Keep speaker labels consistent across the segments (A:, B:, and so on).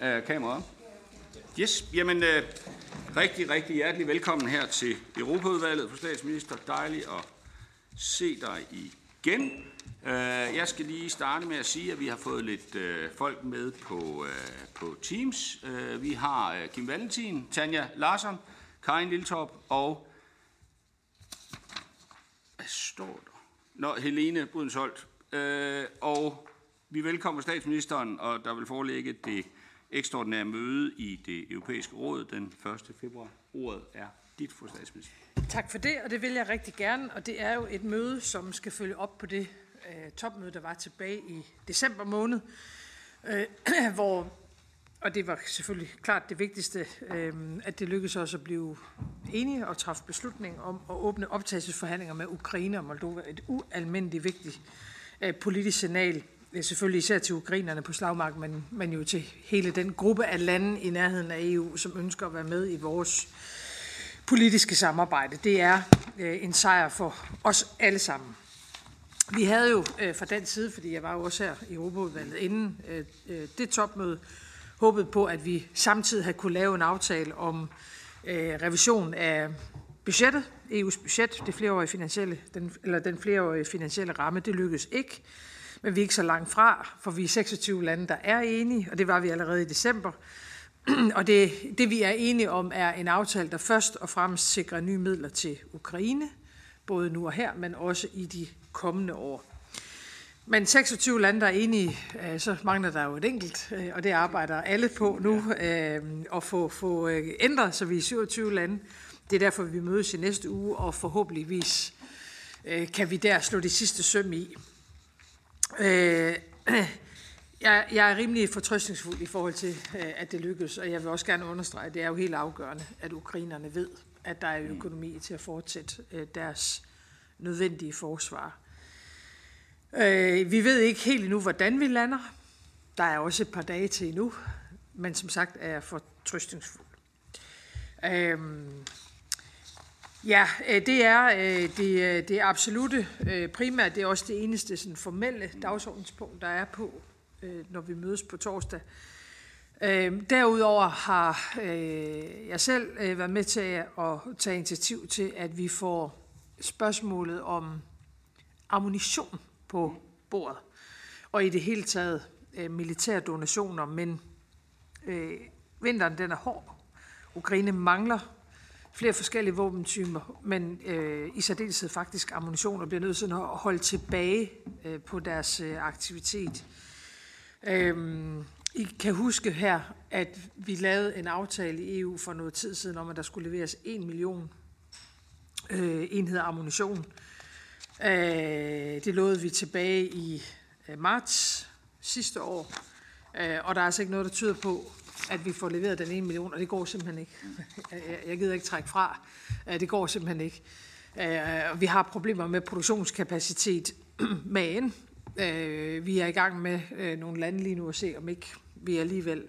A: øh, kamera Yes, jamen øh, rigtig, rigtig hjertelig velkommen her til Europaudvalget for statsminister. Dejligt at se dig igen. Øh, jeg skal lige starte med at sige, at vi har fået lidt øh, folk med på, øh, på Teams. Øh, vi har øh, Kim Valentin, Tanja Larsson, Karin Lilletop og... Hvad står der? Nå, Helene Brydensholt. Øh, og vi velkommer statsministeren, og der vil forelægge det ekstraordinære møde i det europæiske råd den 1. februar. Ordet er dit fru statsminister.
B: Tak for det, og det vil jeg rigtig gerne. Og det er jo et møde, som skal følge op på det øh, topmøde, der var tilbage i december måned, øh, hvor, og det var selvfølgelig klart det vigtigste, øh, at det lykkedes os at blive enige og træffe beslutning om at åbne optagelsesforhandlinger med Ukraine og Moldova. Et ualmindeligt vigtigt øh, politisk signal selvfølgelig især til ukrainerne på slagmarken, men, men jo til hele den gruppe af lande i nærheden af EU, som ønsker at være med i vores politiske samarbejde. Det er øh, en sejr for os alle sammen. Vi havde jo øh, fra den side, fordi jeg var jo også her i Europaudvalget inden øh, øh, det topmøde, håbet på, at vi samtidig havde kunne lave en aftale om øh, revision af budgettet, EU's budget, det flereårige finansielle, den, eller den flereårige finansielle ramme. Det lykkedes ikke. Men vi er ikke så langt fra, for vi er 26 lande, der er enige, og det var vi allerede i december. Og det, det vi er enige om, er en aftale, der først og fremmest sikrer nye midler til Ukraine, både nu og her, men også i de kommende år. Men 26 lande, der er enige, øh, så mangler der jo et enkelt, øh, og det arbejder alle på nu, øh, at få, få ændret, så vi er 27 lande. Det er derfor, vi mødes i næste uge, og forhåbentligvis kan vi der slå det sidste søm i. Øh, jeg, jeg er rimelig fortrøstningsfuld i forhold til, øh, at det lykkes, og jeg vil også gerne understrege, at det er jo helt afgørende, at ukrainerne ved, at der er økonomi til at fortsætte øh, deres nødvendige forsvar. Øh, vi ved ikke helt endnu, hvordan vi lander. Der er også et par dage til endnu, men som sagt er jeg fortrøstningsfuld. Øh, Ja, øh, det er øh, det, øh, det absolute primært. Det er også det eneste sådan, formelle dagsordenspunkt, der er på, når vi mødes på torsdag. Derudover har jeg selv været med til at tage initiativ til, at vi får spørgsmålet om ammunition på bordet. Og i det hele taget militære donationer, men vinteren den er hård. Ukraine mangler flere forskellige våbentyper, men øh, i særdeleshed faktisk ammunition, og bliver nødt til at holde tilbage øh, på deres øh, aktivitet. Øh, I kan huske her, at vi lavede en aftale i EU for noget tid siden om, at der skulle leveres 1 million øh, enheder ammunition. Øh, det lovede vi tilbage i øh, marts sidste år, øh, og der er altså ikke noget, der tyder på, at vi får leveret den ene million, og det går simpelthen ikke. Jeg gider ikke trække fra. Det går simpelthen ikke. Vi har problemer med produktionskapacitet, men øh, vi er i gang med øh, nogle lande lige nu at se, om ikke vi alligevel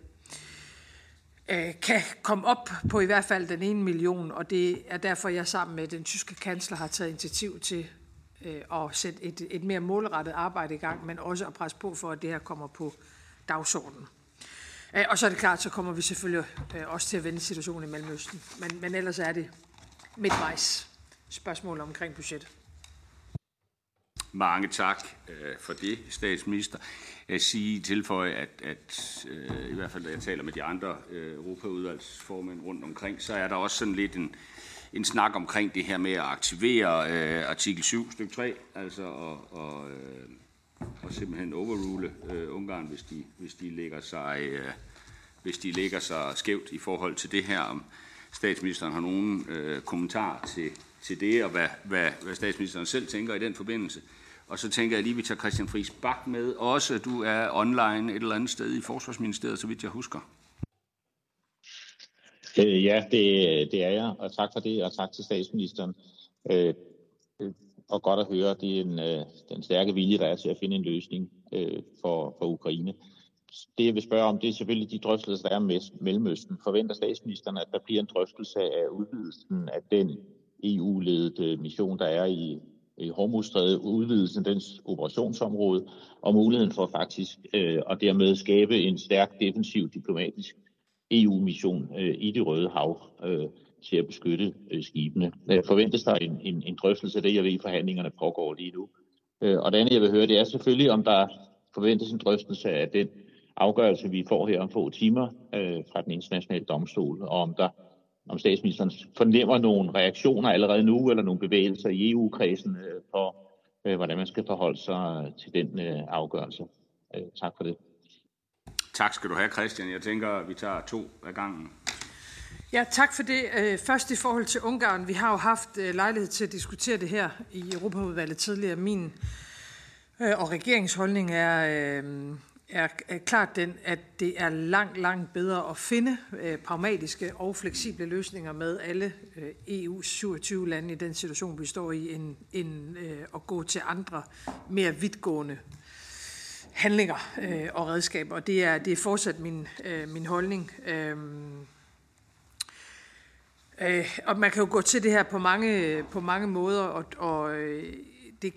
B: øh, kan komme op på i hvert fald den ene million, og det er derfor, jeg sammen med den tyske kansler har taget initiativ til at sætte et, et mere målrettet arbejde i gang, men også at presse på for, at det her kommer på dagsordenen. Øh, og så er det klart, så kommer vi selvfølgelig øh, også til at vende situationen i Mellemøsten. Men, men ellers er det midtvejs spørgsmål omkring budget.
A: Mange tak øh, for det, statsminister. Jeg siger tilføje, at, at øh, i hvert fald, da jeg taler med de andre øh, Europaudvalgsformænd rundt omkring, så er der også sådan lidt en, en snak omkring det her med at aktivere øh, artikel 7 stykke 3, altså og, og, øh, og simpelthen overrule øh, Ungarn, hvis de, hvis de lægger sig øh, hvis de lægger sig skævt i forhold til det her. Om statsministeren har nogen øh, kommentar til, til det, og hvad, hvad, hvad statsministeren selv tænker i den forbindelse. Og så tænker jeg lige, at vi tager Christian Friis Bak med. Også du er online et eller andet sted i Forsvarsministeriet, så vidt jeg husker.
C: Øh, ja, det, det er jeg, og tak for det, og tak til statsministeren. Øh, og godt at høre, det er en, øh, den stærke vilje, der er til at finde en løsning øh, for, for Ukraine. Det, jeg vil spørge om, det er selvfølgelig de drøftelser, der er med Mellemøsten. Forventer statsministeren, at der bliver en drøftelse af udvidelsen af den EU-ledede øh, mission, der er i i Hormuzstrædet, udvidelsen af dens operationsområde og muligheden for faktisk øh, at dermed skabe en stærk defensiv diplomatisk EU-mission øh, i det Røde Hav øh, til at beskytte øh, skibene. Øh, forventes der en, en, en drøftelse af det, jeg ved, forhandlingerne pågår lige nu. Øh, og det andet, jeg vil høre, det er selvfølgelig, om der forventes en drøftelse af den afgørelse, vi får her om få timer øh, fra den internationale domstol, og om der om statsministeren fornemmer nogle reaktioner allerede nu, eller nogle bevægelser i EU-kredsen øh, på, øh, hvordan man skal forholde sig øh, til den øh, afgørelse. Øh, tak for det.
A: Tak skal du have, Christian. Jeg tænker, at vi tager to af gangen.
B: Ja, tak for det. Øh, først i forhold til Ungarn. Vi har jo haft øh, lejlighed til at diskutere det her i Europaudvalget tidligere. Min øh, og regeringsholdning er, er, er klart den, at det er langt, langt bedre at finde pragmatiske og fleksible løsninger med alle EU's 27 lande i den situation, vi står i, end, end at gå til andre mere vidtgående handlinger og redskaber. Og det er, det er fortsat min, min holdning. Øh, og man kan jo gå til det her på mange, på mange måder, og, og øh, det,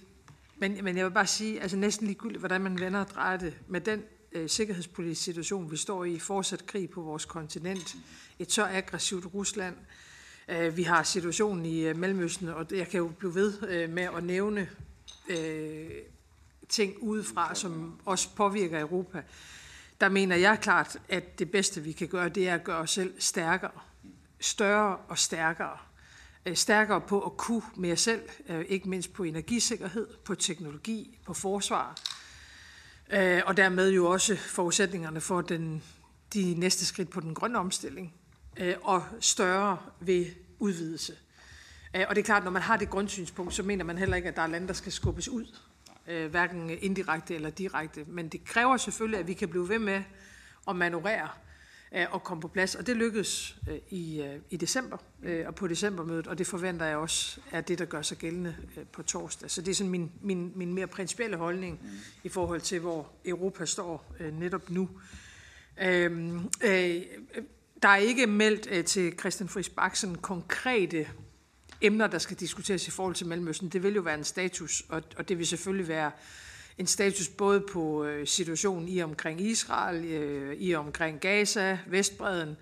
B: men, men jeg vil bare sige, altså næsten ligegyldigt, hvordan man vender og drejer det, med den øh, sikkerhedspolitiske situation, vi står i, fortsat krig på vores kontinent, et så aggressivt Rusland, øh, vi har situationen i øh, Mellemøsten, og jeg kan jo blive ved øh, med at nævne øh, ting udefra, som også påvirker Europa. Der mener jeg klart, at det bedste, vi kan gøre, det er at gøre os selv stærkere større og stærkere. Øh, stærkere på at kunne mere selv, øh, ikke mindst på energisikkerhed, på teknologi, på forsvar, øh, og dermed jo også forudsætningerne for den, de næste skridt på den grønne omstilling, og større ved udvidelse. Og det er klart, når man har det grundsynspunkt, så mener man heller ikke, at der er lande, der skal skubbes ud, hverken indirekte eller direkte. Men det kræver selvfølgelig, at vi kan blive ved med at manøvrere Øh, at komme på plads. Og det lykkedes øh, i, øh, i december og på decembermødet, og det forventer jeg også er det, der gør sig gældende på torsdag. Så det er sådan min, min, min mere principielle holdning mm. i forhold til, hvor Europa står netop nu. Øhm, øh, der er ikke meldt øh, til Christian Friis Baksen konkrete emner, der skal diskuteres i forhold til Mellemøsten. Det vil jo være en status, og, og det vil selvfølgelig være en status både på øh, situationen i omkring Israel, øh, i omkring Gaza, Vestbreden,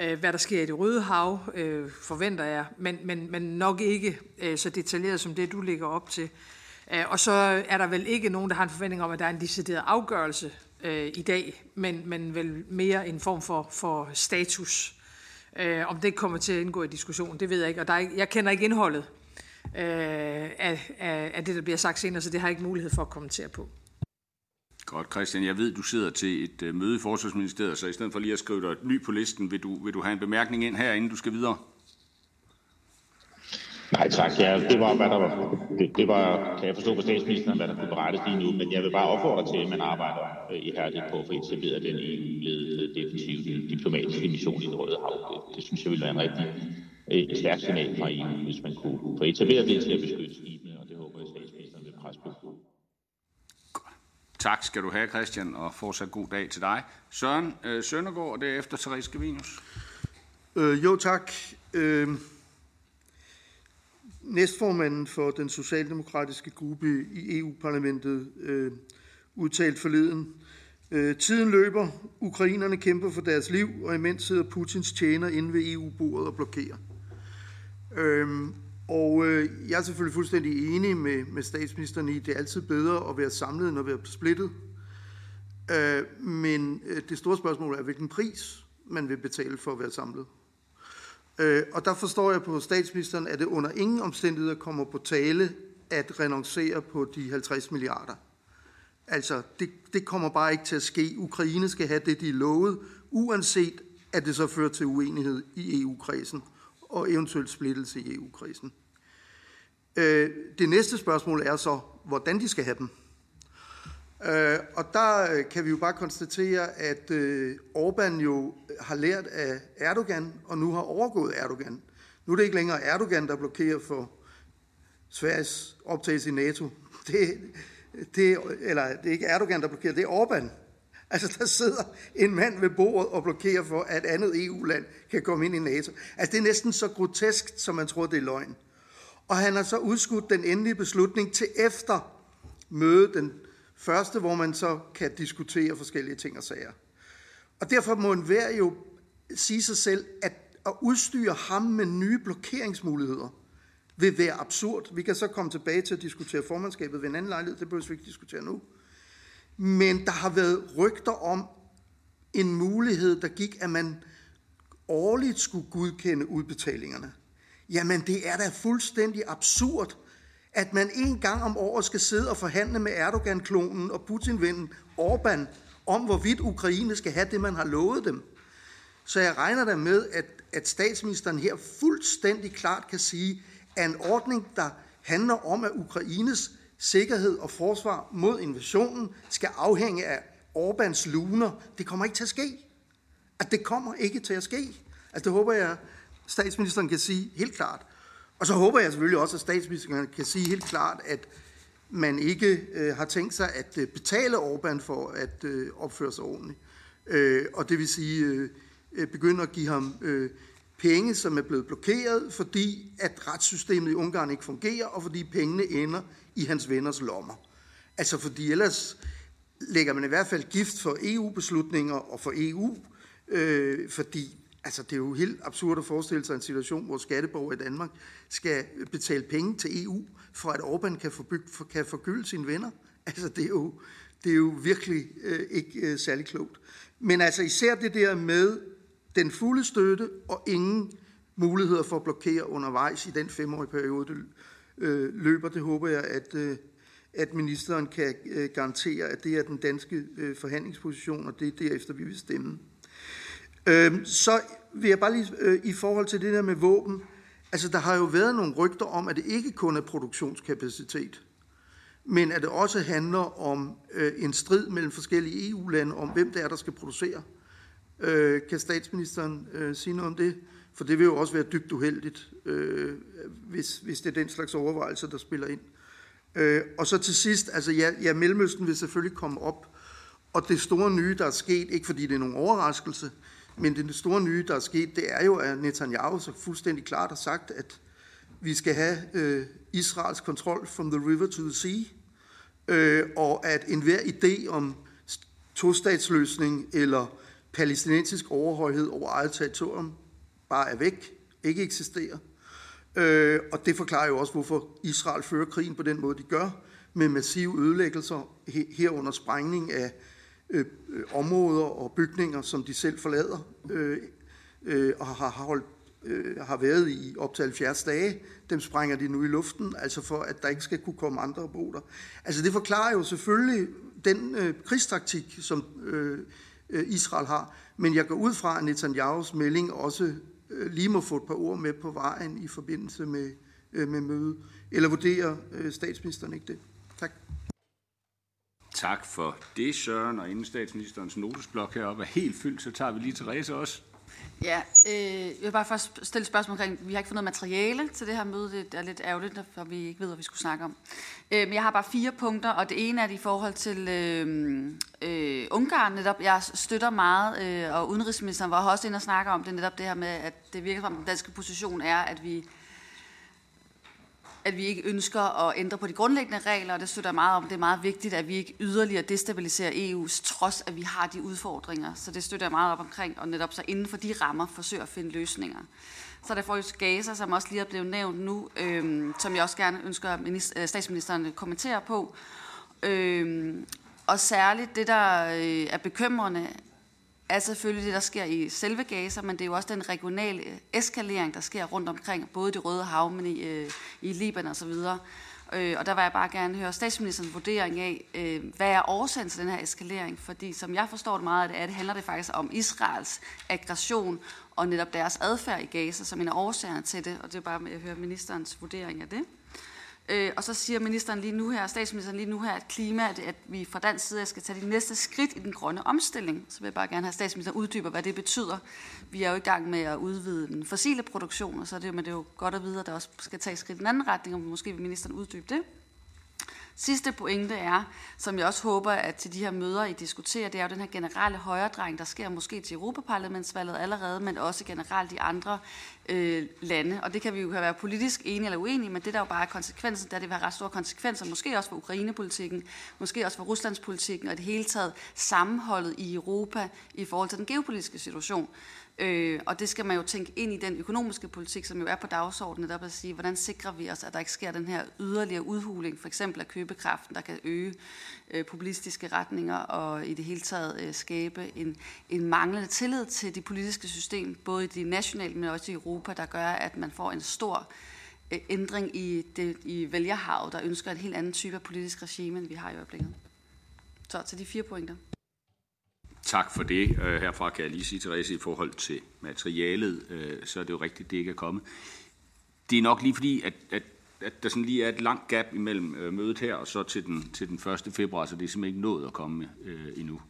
B: øh, hvad der sker i det Røde Hav, øh, forventer jeg, men, men, men nok ikke øh, så detaljeret som det, du ligger op til. Øh, og så er der vel ikke nogen, der har en forventning om, at der er en decideret afgørelse øh, i dag, men, men vel mere en form for, for status. Øh, om det kommer til at indgå i diskussionen, det ved jeg ikke, og der er ikke, jeg kender ikke indholdet øh, af, af, af det, der bliver sagt senere, så det har jeg ikke mulighed for at kommentere på.
A: Godt, Christian. Jeg ved, du sidder til et uh, møde i Forsvarsministeriet, så i stedet for lige at skrive dig et ny på listen, vil du, vil du have en bemærkning ind her, inden du skal videre?
C: Nej tak, ja, det var, hvad der var, det, det var, kan jeg forstå på statsministeren, hvad der kunne berettes lige nu, men jeg vil bare opfordre til, at man arbejder øh, ihærdigt på at få etableret den EU-ledede defensive diplomatiske mission i det Røde Hav. Det, det synes jeg ville være en rigtig et stærkt signal fra EU, hvis man kunne få etableret det til at beskytte skibene, og det håber jeg, at statsministeren vil presse på.
A: Tak skal du have, Christian, og fortsat god dag til dig. Søren øh, Søndergaard, og derefter Therese Gavinius.
D: Øh, jo, tak. Øh, næstformanden for den socialdemokratiske gruppe i EU-parlamentet øh, udtalt forleden, Øh, tiden løber, ukrainerne kæmper for deres liv, og imens sidder Putins tjener inde ved EU-bordet og blokerer. Øhm, og øh, jeg er selvfølgelig fuldstændig enig med, med statsministeren i, at det er altid bedre at være samlet, end at være splittet. Øh, men øh, det store spørgsmål er, hvilken pris man vil betale for at være samlet. Øh, og der forstår jeg på statsministeren, at det under ingen omstændigheder kommer på tale at renoncere på de 50 milliarder. Altså, det, det kommer bare ikke til at ske. Ukraine skal have det, de er lovet, uanset at det så fører til uenighed i EU-kredsen og eventuelt splittelse i EU-krisen. Øh, det næste spørgsmål er så, hvordan de skal have dem. Øh, og der øh, kan vi jo bare konstatere, at øh, Orbán jo øh, har lært af Erdogan, og nu har overgået Erdogan. Nu er det ikke længere Erdogan, der blokerer for Sveriges optagelse i NATO. Det, det, eller det er ikke Erdogan, der blokerer, det er Orbán. Altså, der sidder en mand ved bordet og blokerer for, at andet EU-land kan komme ind i NATO. Altså, det er næsten så grotesk, som man tror, det er løgn. Og han har så udskudt den endelige beslutning til efter mødet den første, hvor man så kan diskutere forskellige ting og sager. Og derfor må enhver jo sige sig selv, at at udstyre ham med nye blokeringsmuligheder vil være absurd. Vi kan så komme tilbage til at diskutere formandskabet ved en anden lejlighed, det behøver vi ikke diskutere nu. Men der har været rygter om en mulighed, der gik, at man årligt skulle godkende udbetalingerne. Jamen, det er da fuldstændig absurd, at man en gang om året skal sidde og forhandle med Erdogan-klonen og Putin-vennen Orbán om, hvorvidt Ukraine skal have det, man har lovet dem. Så jeg regner da med, at, at statsministeren her fuldstændig klart kan sige, at en ordning, der handler om, at Ukraines sikkerhed og forsvar mod invasionen skal afhænge af Orbans luner. Det kommer ikke til at ske. At det kommer ikke til at ske. Altså det håber jeg, statsministeren kan sige helt klart. Og så håber jeg selvfølgelig også, at statsministeren kan sige helt klart, at man ikke øh, har tænkt sig at øh, betale Orbán for at øh, opføre sig ordentligt. Øh, og det vil sige øh, øh begynde at give ham øh, penge, som er blevet blokeret, fordi at retssystemet i Ungarn ikke fungerer, og fordi pengene ender i hans venners lommer. Altså fordi ellers lægger man i hvert fald gift for EU-beslutninger og for EU, øh, fordi altså, det er jo helt absurd at forestille sig en situation, hvor skatteborgere i Danmark skal betale penge til EU, for at Orbán kan, forbyg, for, kan forgylde sine venner. Altså det er jo, det er jo virkelig øh, ikke øh, særlig klogt. Men altså især det der med den fulde støtte og ingen muligheder for at blokere undervejs i den femårige periode, det øh, løber. Det håber jeg, at, øh, at ministeren kan øh, garantere, at det er den danske forhandlingsposition, og det er derefter, vi vil stemme. Øhm, så vil jeg bare lige i forhold til det der med våben, altså der har jo været nogle rygter om, at det ikke kun er produktionskapacitet, men at det også handler om en strid mellem forskellige EU-lande om, hvem det er, der skal producere. Øh, kan statsministeren øh, sige noget om det? For det vil jo også være dybt uheldigt, øh, hvis, hvis det er den slags overvejelser, der spiller ind. Øh, og så til sidst, altså ja, ja, Mellemøsten vil selvfølgelig komme op, og det store nye, der er sket, ikke fordi det er nogen overraskelse, men det store nye, der er sket, det er jo, at Netanyahu så fuldstændig klart har sagt, at vi skal have øh, Israels kontrol from the river to the sea, øh, og at enhver idé om tostatsløsning eller palæstinensisk overhøjhed over eget territorium bare er væk, ikke eksisterer. Øh, og det forklarer jo også, hvorfor Israel fører krigen på den måde, de gør, med massive ødelæggelser, herunder sprængning af øh, øh, områder og bygninger, som de selv forlader, øh, øh, og har, holdt, øh, har været i op til 70 dage. Dem sprænger de nu i luften, altså for at der ikke skal kunne komme andre og bo der. Altså det forklarer jo selvfølgelig den øh, krigstaktik, som øh, Øh, Øh, Israel har. Men jeg går ud fra, at Netanyahus melding også øh, lige må få et par ord med på vejen i forbindelse med, øh, med mødet. Eller vurderer statsministeren ikke det? Tak.
A: Tak for det, Søren. Og inden statsministerens notesblok heroppe er helt fyldt, så tager vi lige Therese også.
E: Ja, øh, jeg vil bare først stille et spørgsmål omkring, vi har ikke fået noget materiale til det her møde, det er lidt ærgerligt, for vi ikke ved, hvad vi skulle snakke om. Øh, men jeg har bare fire punkter, og det ene er det i forhold til øh, øh, Ungarn netop. Jeg støtter meget, øh, og udenrigsministeren var også inde og snakke om det netop det her med, at det virker som den danske position er, at vi at vi ikke ønsker at ændre på de grundlæggende regler, og det støtter meget om. Det er meget vigtigt, at vi ikke yderligere destabiliserer EU's, trods at vi har de udfordringer. Så det støtter jeg meget op omkring, og netop så inden for de rammer forsøger at finde løsninger. Så er der faktisk Gaza, som også lige er blevet nævnt nu, øhm, som jeg også gerne ønsker, øh, at minister, statsministeren kommenterer på. Øhm, og særligt det, der øh, er bekymrende, er selvfølgelig det, der sker i selve Gaza, men det er jo også den regionale eskalering, der sker rundt omkring, både det Røde Hav, men i, øh, i Libanon osv. Øh, og der vil jeg bare gerne høre statsministerens vurdering af, øh, hvad er årsagen til den her eskalering? Fordi som jeg forstår det meget af det, det handler det faktisk om Israels aggression og netop deres adfærd i Gaza som en af årsagerne til det. Og det er bare med at høre ministerens vurdering af det. Øh, og så siger ministeren lige nu her, statsministeren lige nu her, at klima, at, at vi fra dansk side skal tage de næste skridt i den grønne omstilling. Så vil jeg bare gerne have statsministeren uddyber, hvad det betyder. Vi er jo i gang med at udvide den fossile produktion, og så er det, men det er jo godt at vide, at der også skal tage skridt i den anden retning, og måske vil ministeren uddybe det. Sidste pointe er, som jeg også håber, at til de her møder, I diskuterer, det er jo den her generelle højredreng, der sker måske til Europaparlamentsvalget allerede, men også generelt i andre øh, lande. Og det kan vi jo være politisk enige eller uenige, men det der jo bare er konsekvensen, der det vil have ret store konsekvenser, måske også for Ukrainepolitikken, måske også for Ruslandspolitikken, og det hele taget sammenholdet i Europa i forhold til den geopolitiske situation. Øh, og det skal man jo tænke ind i den økonomiske politik, som jo er på dagsordenen, der at sige, hvordan sikrer vi os, at der ikke sker den her yderligere udhuling, for eksempel af købekraften, der kan øge øh, populistiske retninger og i det hele taget øh, skabe en, en manglende tillid til det politiske system, både i det nationale, men også i Europa, der gør, at man får en stor øh, ændring i, det, i vælgerhavet, der ønsker en helt anden type af politisk regime, end vi har i øjeblikket. Så til de fire pointer.
A: Tak for det. Øh, herfra kan jeg lige sige, Therese, i forhold til materialet, øh, så er det jo rigtigt, det ikke er kommet. Det er nok lige fordi, at, at, at der sådan lige er et langt gap imellem øh, mødet her og så til den, til den 1. februar, så det er simpelthen ikke nået at komme øh, endnu.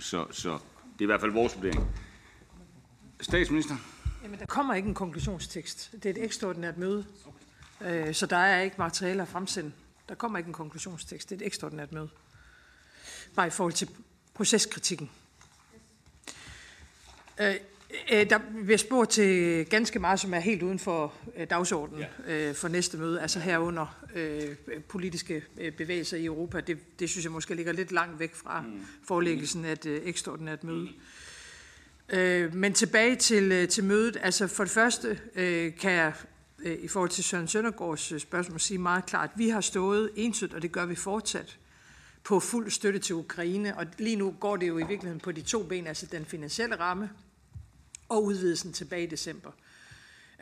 A: Så, så det er i hvert fald vores vurdering. Statsminister?
B: Jamen, der kommer ikke en konklusionstekst. Det er et ekstraordinært møde. Øh, så der er ikke materiale at fremsende. Der kommer ikke en konklusionstekst. Det er et ekstraordinært møde. Bare i forhold til proceskritikken. Øh, øh, der bliver spurgt til ganske meget, som er helt uden for øh, dagsordenen ja. øh, for næste møde, altså herunder øh, politiske bevægelser i Europa. Det, det synes jeg måske ligger lidt langt væk fra mm. forelæggelsen af et øh, ekstraordinært møde. Mm. Øh, men tilbage til, til mødet. Altså for det første øh, kan jeg i forhold til Søren Søndergaards spørgsmål sige meget klart, at vi har stået entydigt, og det gør vi fortsat, på fuld støtte til Ukraine. Og lige nu går det jo i virkeligheden på de to ben, altså den finansielle ramme og udvidelsen tilbage i december.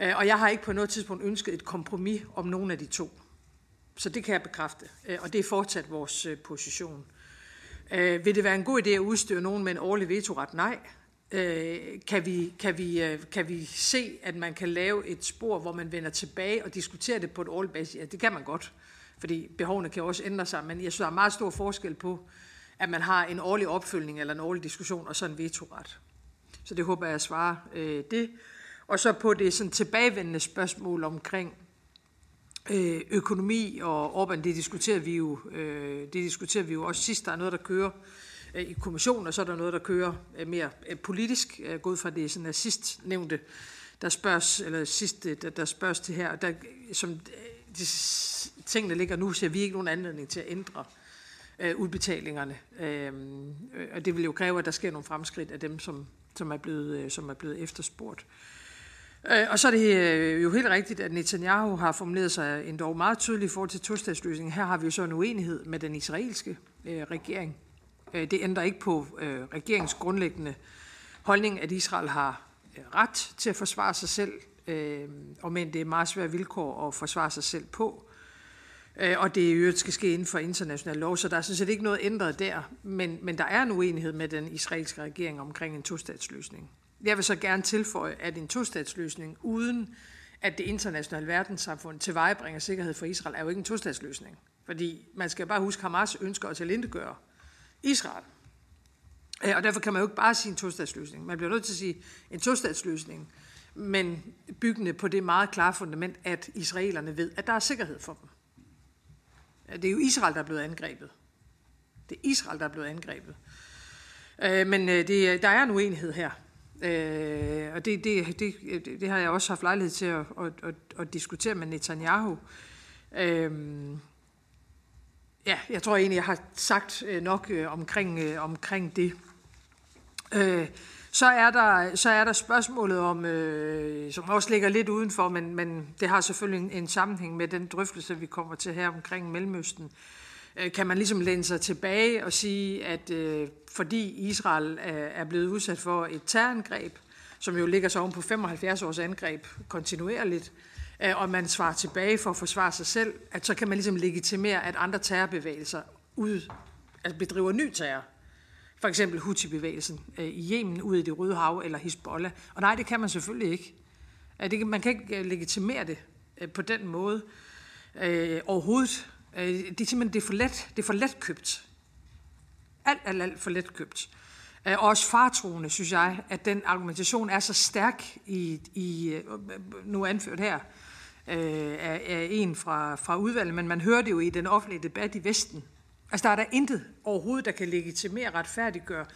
B: Øh, og jeg har ikke på noget tidspunkt ønsket et kompromis om nogen af de to. Så det kan jeg bekræfte, øh, og det er fortsat vores øh, position. Vil det være en god idé at udstyre nogen med en årlig vetoret? Nej. Kan vi, kan, vi, kan vi se, at man kan lave et spor, hvor man vender tilbage og diskuterer det på et årligt basis? Ja, det kan man godt fordi behovene kan også ændre sig, men jeg synes, der er meget stor forskel på, at man har en årlig opfølgning eller en årlig diskussion, og så en vetoret. Så det håber jeg at svare øh, det. Og så på det sådan tilbagevendende spørgsmål omkring øh, økonomi og Orbán, det diskuterer vi jo, øh, det diskuterer vi jo også sidst. Der er noget, der kører øh, i kommissionen, og så er der noget, der kører øh, mere øh, politisk, øh, gået fra det sådan, sidst nævnte, der spørges, eller sidst, øh, der, der spørges til her, der, som de, tingene ligger nu, ser vi ikke nogen anledning til at ændre øh, udbetalingerne. Øhm, øh, og det vil jo kræve, at der sker nogle fremskridt af dem, som, som, er, blevet, øh, som er blevet efterspurgt. Øh, og så er det øh, jo helt rigtigt, at Netanyahu har formuleret sig endda meget tydelig i forhold til tostatsløsningen. Her har vi jo så en uenighed med den israelske øh, regering. Øh, det ændrer ikke på øh, regeringens grundlæggende holdning, at Israel har øh, ret til at forsvare sig selv øh, og men det er meget svære vilkår at forsvare sig selv på. Øh, og det i øvrigt skal ske inden for international lov, så der er sådan set ikke noget ændret der. Men, men der er en uenighed med den israelske regering omkring en tostatsløsning. Jeg vil så gerne tilføje, at en tostatsløsning uden at det internationale verdenssamfund tilvejebringer sikkerhed for Israel, er jo ikke en tostatsløsning. Fordi man skal bare huske, at Hamas ønsker at tilindegøre Israel. Øh, og derfor kan man jo ikke bare sige en tostatsløsning. Man bliver nødt til at sige en tostatsløsning men byggende på det meget klare fundament, at israelerne ved, at der er sikkerhed for dem. Det er jo Israel, der er blevet angrebet. Det er Israel, der er blevet angrebet. Øh, men øh, det, øh, der er en uenighed her. Øh, og det, det, det, øh, det har jeg også haft lejlighed til at, at, at, at diskutere med Netanyahu. Ja, jeg tror egentlig, jeg har sagt nok omkring, omkring det. Så er der, så er der spørgsmålet om, øh, som også ligger lidt udenfor, men, men det har selvfølgelig en, en sammenhæng med den drøftelse, vi kommer til her omkring Mellemøsten. Øh, kan man ligesom læne sig tilbage og sige, at øh, fordi Israel er, er blevet udsat for et terrorangreb, som jo ligger så oven på 75 års angreb kontinuerligt, øh, og man svarer tilbage for at forsvare sig selv, at så kan man ligesom legitimere, at andre terrorbevægelser ud, altså bedriver ny terror for eksempel Houthi-bevægelsen øh, i Yemen ud i det Røde Hav eller Hezbollah. Og nej, det kan man selvfølgelig ikke. Øh, det, man kan ikke øh, legitimere det på den måde øh, overhovedet. Det er simpelthen det er for let, det er for let købt. Alt, alt, alt for let købt. Og også fartroende, synes jeg, at den argumentation er så stærk i, i nu anført her, øh, af, af en fra, fra udvalget, men man hører det jo i den offentlige debat i Vesten. Altså, der er der intet overhovedet, der kan legitimere retfærdiggøre,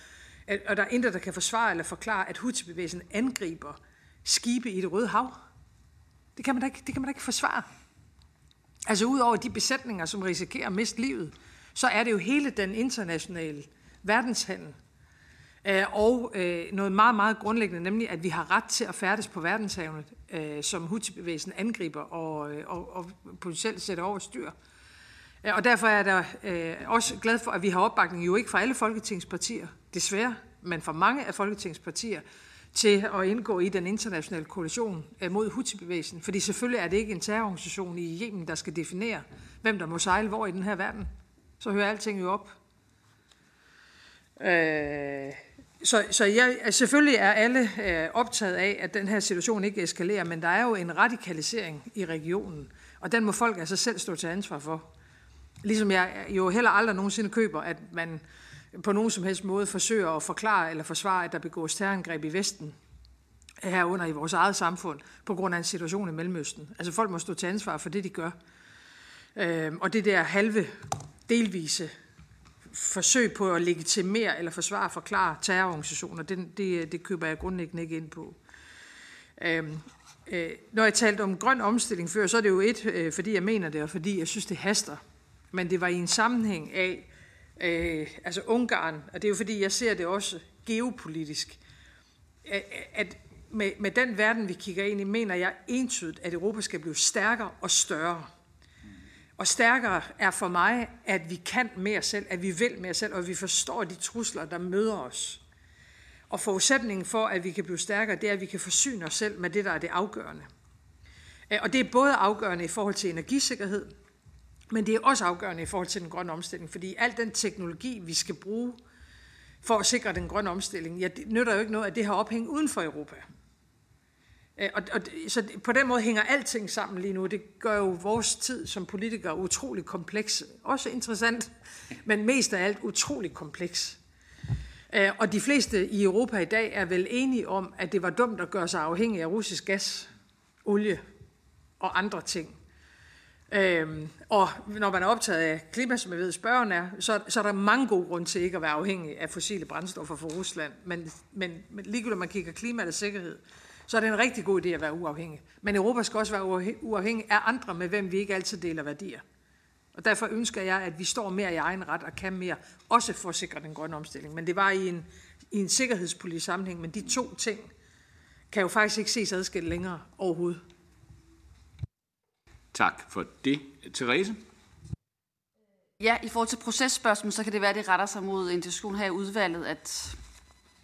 B: at, og der er intet, der kan forsvare eller forklare, at Houthi-bevægelsen angriber skibe i det røde hav. Det kan man da ikke, det kan man da ikke forsvare. Altså, udover de besætninger, som risikerer at miste livet, så er det jo hele den internationale verdenshandel, øh, og øh, noget meget, meget grundlæggende, nemlig at vi har ret til at færdes på verdenshavnet, øh, som Houthi-bevægelsen angriber og, øh, og, og potentielt sætter over styr. Og derfor er jeg da øh, også glad for, at vi har opbakning jo ikke fra alle folketingspartier, desværre, men fra mange af folketingspartier, til at indgå i den internationale koalition øh, mod Houthi-bevægelsen. Fordi selvfølgelig er det ikke en terrororganisation i Yemen, der skal definere, hvem der må sejle hvor i den her verden. Så hører alting jo op. Øh, så, så jeg, selvfølgelig er alle øh, optaget af, at den her situation ikke eskalerer, men der er jo en radikalisering i regionen, og den må folk altså selv stå til ansvar for. Ligesom jeg jo heller aldrig nogensinde køber, at man på nogen som helst måde forsøger at forklare eller forsvare, at der begås terrorangreb i Vesten, herunder i vores eget samfund, på grund af en situation i Mellemøsten. Altså folk må stå til ansvar for det, de gør. Øh, og det der halve, delvise forsøg på at legitimere eller forsvare og forklare terrororganisationer, det, det, det køber jeg grundlæggende ikke ind på. Øhm, øh, når jeg talte om grøn omstilling før, så er det jo et, øh, fordi jeg mener det, og fordi jeg synes, det haster. Men det var i en sammenhæng af, øh, altså Ungarn, og det er jo fordi, jeg ser det også geopolitisk, at, at med, med den verden, vi kigger ind i, mener jeg entydigt, at Europa skal blive stærkere og større. Og stærkere er for mig, at vi kan mere selv, at vi vil mere selv, og at vi forstår de trusler, der møder os. Og forudsætningen for, at vi kan blive stærkere, det er, at vi kan forsyne os selv med det, der er det afgørende. Øh, og det er både afgørende i forhold til energisikkerhed, men det er også afgørende i forhold til den grønne omstilling, fordi al den teknologi, vi skal bruge for at sikre den grønne omstilling, ja, det nytter jo ikke noget, at det har ophæng uden for Europa. Øh, og, og, så på den måde hænger alting sammen lige nu. Det gør jo vores tid som politikere utrolig kompleks. Også interessant, men mest af alt utrolig kompleks. Øh, og de fleste i Europa i dag er vel enige om, at det var dumt at gøre sig afhængig af russisk gas, olie og andre ting. Øhm, og når man er optaget af klima, som jeg ved, spørgeren er, så, så er der mange gode grunde til ikke at være afhængig af fossile brændstoffer fra Rusland. Men, men, men ligegyldigt, når man kigger klima eller sikkerhed, så er det en rigtig god idé at være uafhængig. Men Europa skal også være uafhængig af andre, med hvem vi ikke altid deler værdier. Og derfor ønsker jeg, at vi står mere i egen ret og kan mere, også for at sikre den grønne omstilling. Men det var i en, i en sikkerhedspolitisk sammenhæng, men de to ting kan jo faktisk ikke ses adskilt længere overhovedet.
A: Tak for det. Therese?
E: Ja, i forhold til processpørgsmål, så kan det være, at det retter sig mod en diskussion her i udvalget, at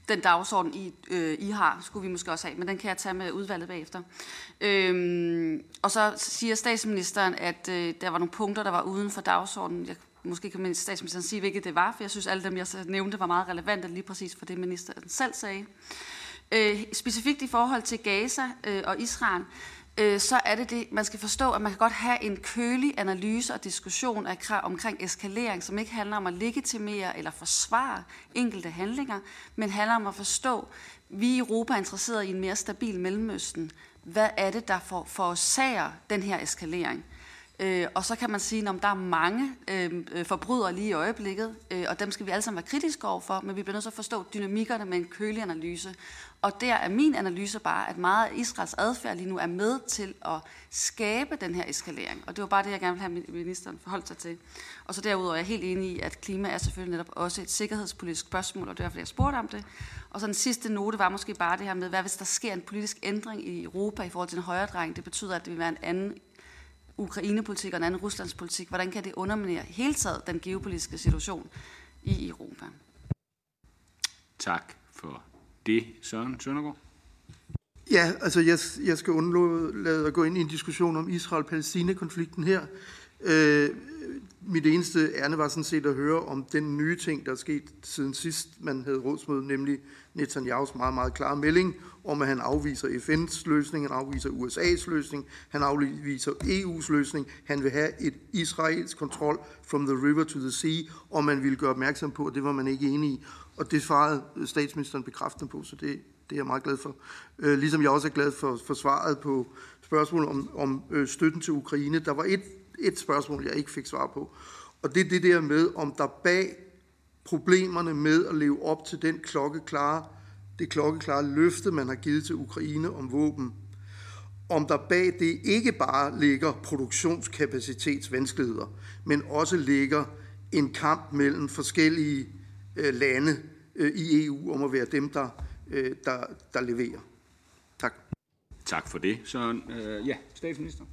E: den dagsorden, I, øh, I har, skulle vi måske også have, men den kan jeg tage med udvalget bagefter. Øhm, og så siger statsministeren, at øh, der var nogle punkter, der var uden for dagsordenen. Jeg, måske kan statsministeren sige, hvilket det var, for jeg synes, alle dem, jeg nævnte, var meget relevante lige præcis for det, ministeren selv sagde. Øh, specifikt i forhold til Gaza øh, og Israel, øh, så er det det, man skal forstå, at man kan godt have en kølig analyse og diskussion af, omkring eskalering, som ikke handler om at legitimere eller forsvare enkelte handlinger, men handler om at forstå, at vi i Europa er interesseret i en mere stabil Mellemøsten. Hvad er det, der for, forårsager den her eskalering? Øh, og så kan man sige, at der er mange øh, øh, forbrydere lige i øjeblikket, øh, og dem skal vi alle sammen være kritiske overfor, men vi bliver nødt til at forstå dynamikkerne med en kølig analyse. Og der er min analyse bare, at meget af Israels adfærd lige nu er med til at skabe den her eskalering. Og det var bare det, jeg gerne vil have ministeren forholdt sig til. Og så derudover er jeg helt enig i, at klima er selvfølgelig netop også et sikkerhedspolitisk spørgsmål, og det er derfor, jeg spurgte om det. Og så den sidste note var måske bare det her med, hvad hvis der sker en politisk ændring i Europa i forhold til en højredreng? Det betyder, at det vil være en anden Ukrainepolitik og en anden Ruslandspolitik. Hvordan kan det underminere hele taget den geopolitiske situation i Europa?
A: Tak for det, Søren Søndergaard.
D: Ja, altså jeg, jeg skal undlade at gå ind i en diskussion om Israel-Palæstina-konflikten her. Øh, mit eneste ærne var sådan set at høre om den nye ting, der er sket siden sidst, man havde rådsmøde, nemlig Netanyahu's meget, meget klare melding om, at han afviser FN's løsning, han afviser USA's løsning, han afviser EU's løsning, han vil have et israelsk kontrol from the river to the sea, og man ville gøre opmærksom på, at det var man ikke enig i. Og det svarede statsministeren bekræftende på, så det, det er jeg meget glad for. Øh, ligesom jeg også er glad for, for svaret på spørgsmålet om, om øh, støtten til Ukraine. Der var et, et spørgsmål, jeg ikke fik svar på, og det er det der med, om der bag problemerne med at leve op til den klokkeklare, det klokkeklare løfte, man har givet til Ukraine om våben, om der bag det ikke bare ligger produktionskapacitetsvanskeligheder, men også ligger en kamp mellem forskellige øh, lande øh, i EU om at være dem, der, øh, der, der leverer. Tak.
A: Tak for det. Så øh, ja, statsminister.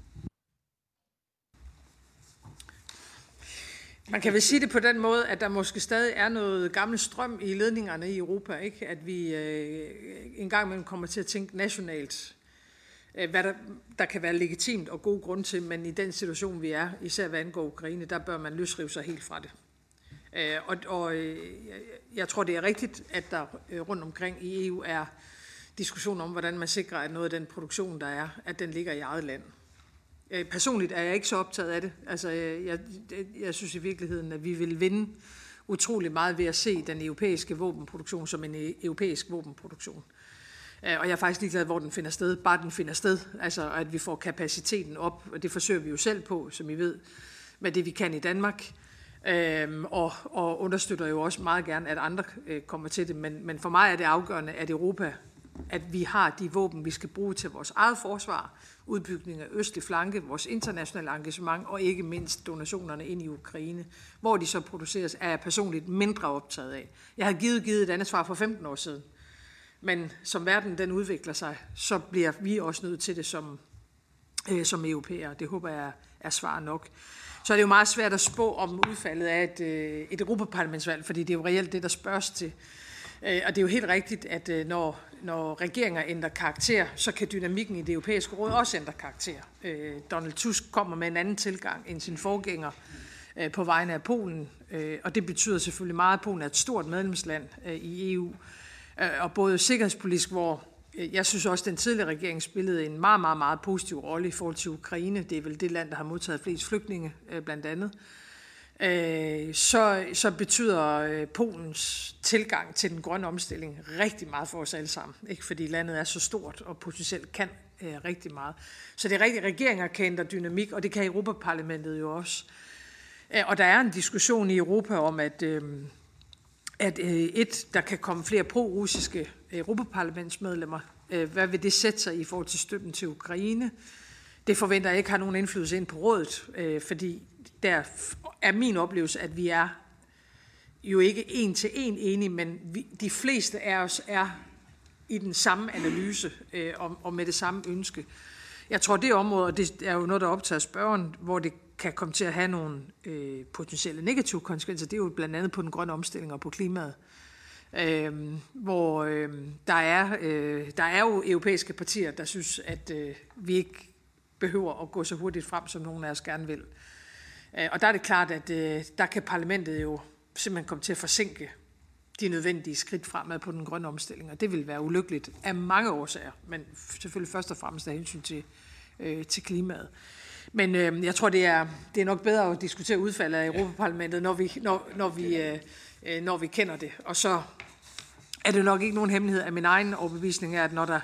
B: Man kan vel sige det på den måde, at der måske stadig er noget gammel strøm i ledningerne i Europa, ikke? At vi øh, en gang imellem kommer til at tænke nationalt, øh, hvad der, der kan være legitimt og god grund til, men i den situation, vi er, især hvad angår Ukraine, der bør man løsrive sig helt fra det. Øh, og og øh, jeg tror, det er rigtigt, at der øh, rundt omkring i EU er diskussion om, hvordan man sikrer, at noget af den produktion, der er, at den ligger i eget land. Øh, personligt er jeg ikke så optaget af det. Altså, øh, jeg, øh, jeg synes i virkeligheden, at vi vil vinde utrolig meget ved at se den europæiske våbenproduktion som en europæisk våbenproduktion. Og jeg er faktisk ligeglad, hvor den finder sted. Bare den finder sted. Altså, at vi får kapaciteten op. Og det forsøger vi jo selv på, som I ved, med det vi kan i Danmark. Øhm, og, og understøtter jo også meget gerne, at andre øh, kommer til det. Men, men for mig er det afgørende, at Europa at vi har de våben, vi skal bruge til vores eget forsvar, udbygning af østlig flanke, vores internationale engagement og ikke mindst donationerne ind i Ukraine. Hvor de så produceres, er jeg personligt mindre optaget af. Jeg har givet givet et andet svar for 15 år siden. Men som verden den udvikler sig, så bliver vi også nødt til det som, øh, som europæere. Det håber jeg er svar nok. Så er det jo meget svært at spå om udfaldet af et, øh, et Europaparlamentsvalg, fordi det er jo reelt det, der spørges til. Øh, og det er jo helt rigtigt, at øh, når, når regeringer ændrer karakter, så kan dynamikken i det europæiske råd også ændre karakter. Øh, Donald Tusk kommer med en anden tilgang end sin forgænger øh, på vegne af Polen, øh, og det betyder selvfølgelig meget, at Polen er et stort medlemsland øh, i EU, og både sikkerhedspolitisk, hvor jeg synes også, at den tidligere regering spillede en meget, meget, meget positiv rolle i forhold til Ukraine. Det er vel det land, der har modtaget flest flygtninge, blandt andet. Øh, Øh, så, så betyder øh, Polens tilgang til den grønne omstilling rigtig meget for os alle sammen. Ikke fordi landet er så stort og potentielt kan øh, rigtig meget. Så det er rigtigt, regeringer kan ændre dynamik, og det kan Europaparlamentet jo også. Øh, og der er en diskussion i Europa om, at, at et, der kan komme flere pro-russiske Europaparlamentsmedlemmer. Hvad vil det sætte sig i forhold til støtten til Ukraine? Det forventer jeg ikke har nogen indflydelse ind på rådet, fordi der er min oplevelse, at vi er jo ikke en til en enige, men vi, de fleste af os er i den samme analyse øh, og, og med det samme ønske. Jeg tror, det område, og det er jo noget, der optager spørgeren, hvor det kan komme til at have nogle øh, potentielle negative konsekvenser, det er jo blandt andet på den grønne omstilling og på klimaet. Øh, hvor øh, der, er, øh, der er jo europæiske partier, der synes, at øh, vi ikke behøver at gå så hurtigt frem, som nogen af os gerne vil. Øh, og der er det klart, at øh, der kan parlamentet jo simpelthen komme til at forsinke de nødvendige skridt fremad på den grønne omstilling, og det vil være ulykkeligt af mange årsager, men selvfølgelig først og fremmest af hensyn til, øh, til klimaet. Men øh, jeg tror, det er, det er nok bedre at diskutere udfaldet af Europaparlamentet, når vi, når, når, vi, øh, når vi kender det. Og så er det nok ikke nogen hemmelighed af min egen overbevisning, er, at når der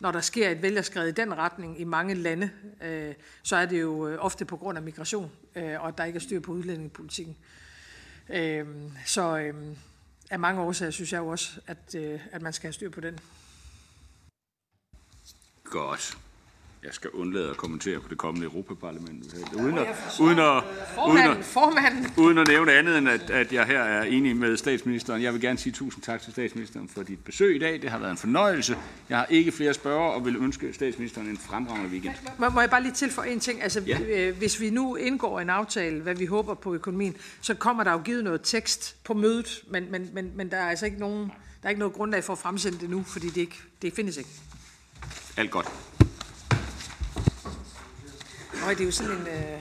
B: når der sker et vælgerskred i den retning i mange lande, øh, så er det jo øh, ofte på grund af migration, øh, og at der ikke er styr på udlændingepolitikken. Øh, så øh, af mange årsager synes jeg jo også, at, øh, at man skal have styr på den.
A: Godt jeg skal undlade at kommentere på det kommende Europaparlament. Uden at, uden, at, uden, at, uden at nævne andet end, at, at jeg her er enig med statsministeren. Jeg vil gerne sige tusind tak til statsministeren for dit besøg i dag. Det har været en fornøjelse. Jeg har ikke flere spørger og vil ønske statsministeren en fremragende weekend.
B: Må, må jeg bare lige tilføje en ting? Altså, ja. Øh, hvis vi nu indgår en aftale, hvad vi håber på økonomien, så kommer der jo givet noget tekst på mødet, men, men, men, men der er altså ikke nogen, der er ikke noget grundlag for at fremsende det nu, fordi det, ikke, det findes ikke.
A: Alt godt.
B: Nå, det er jo sådan en... Øh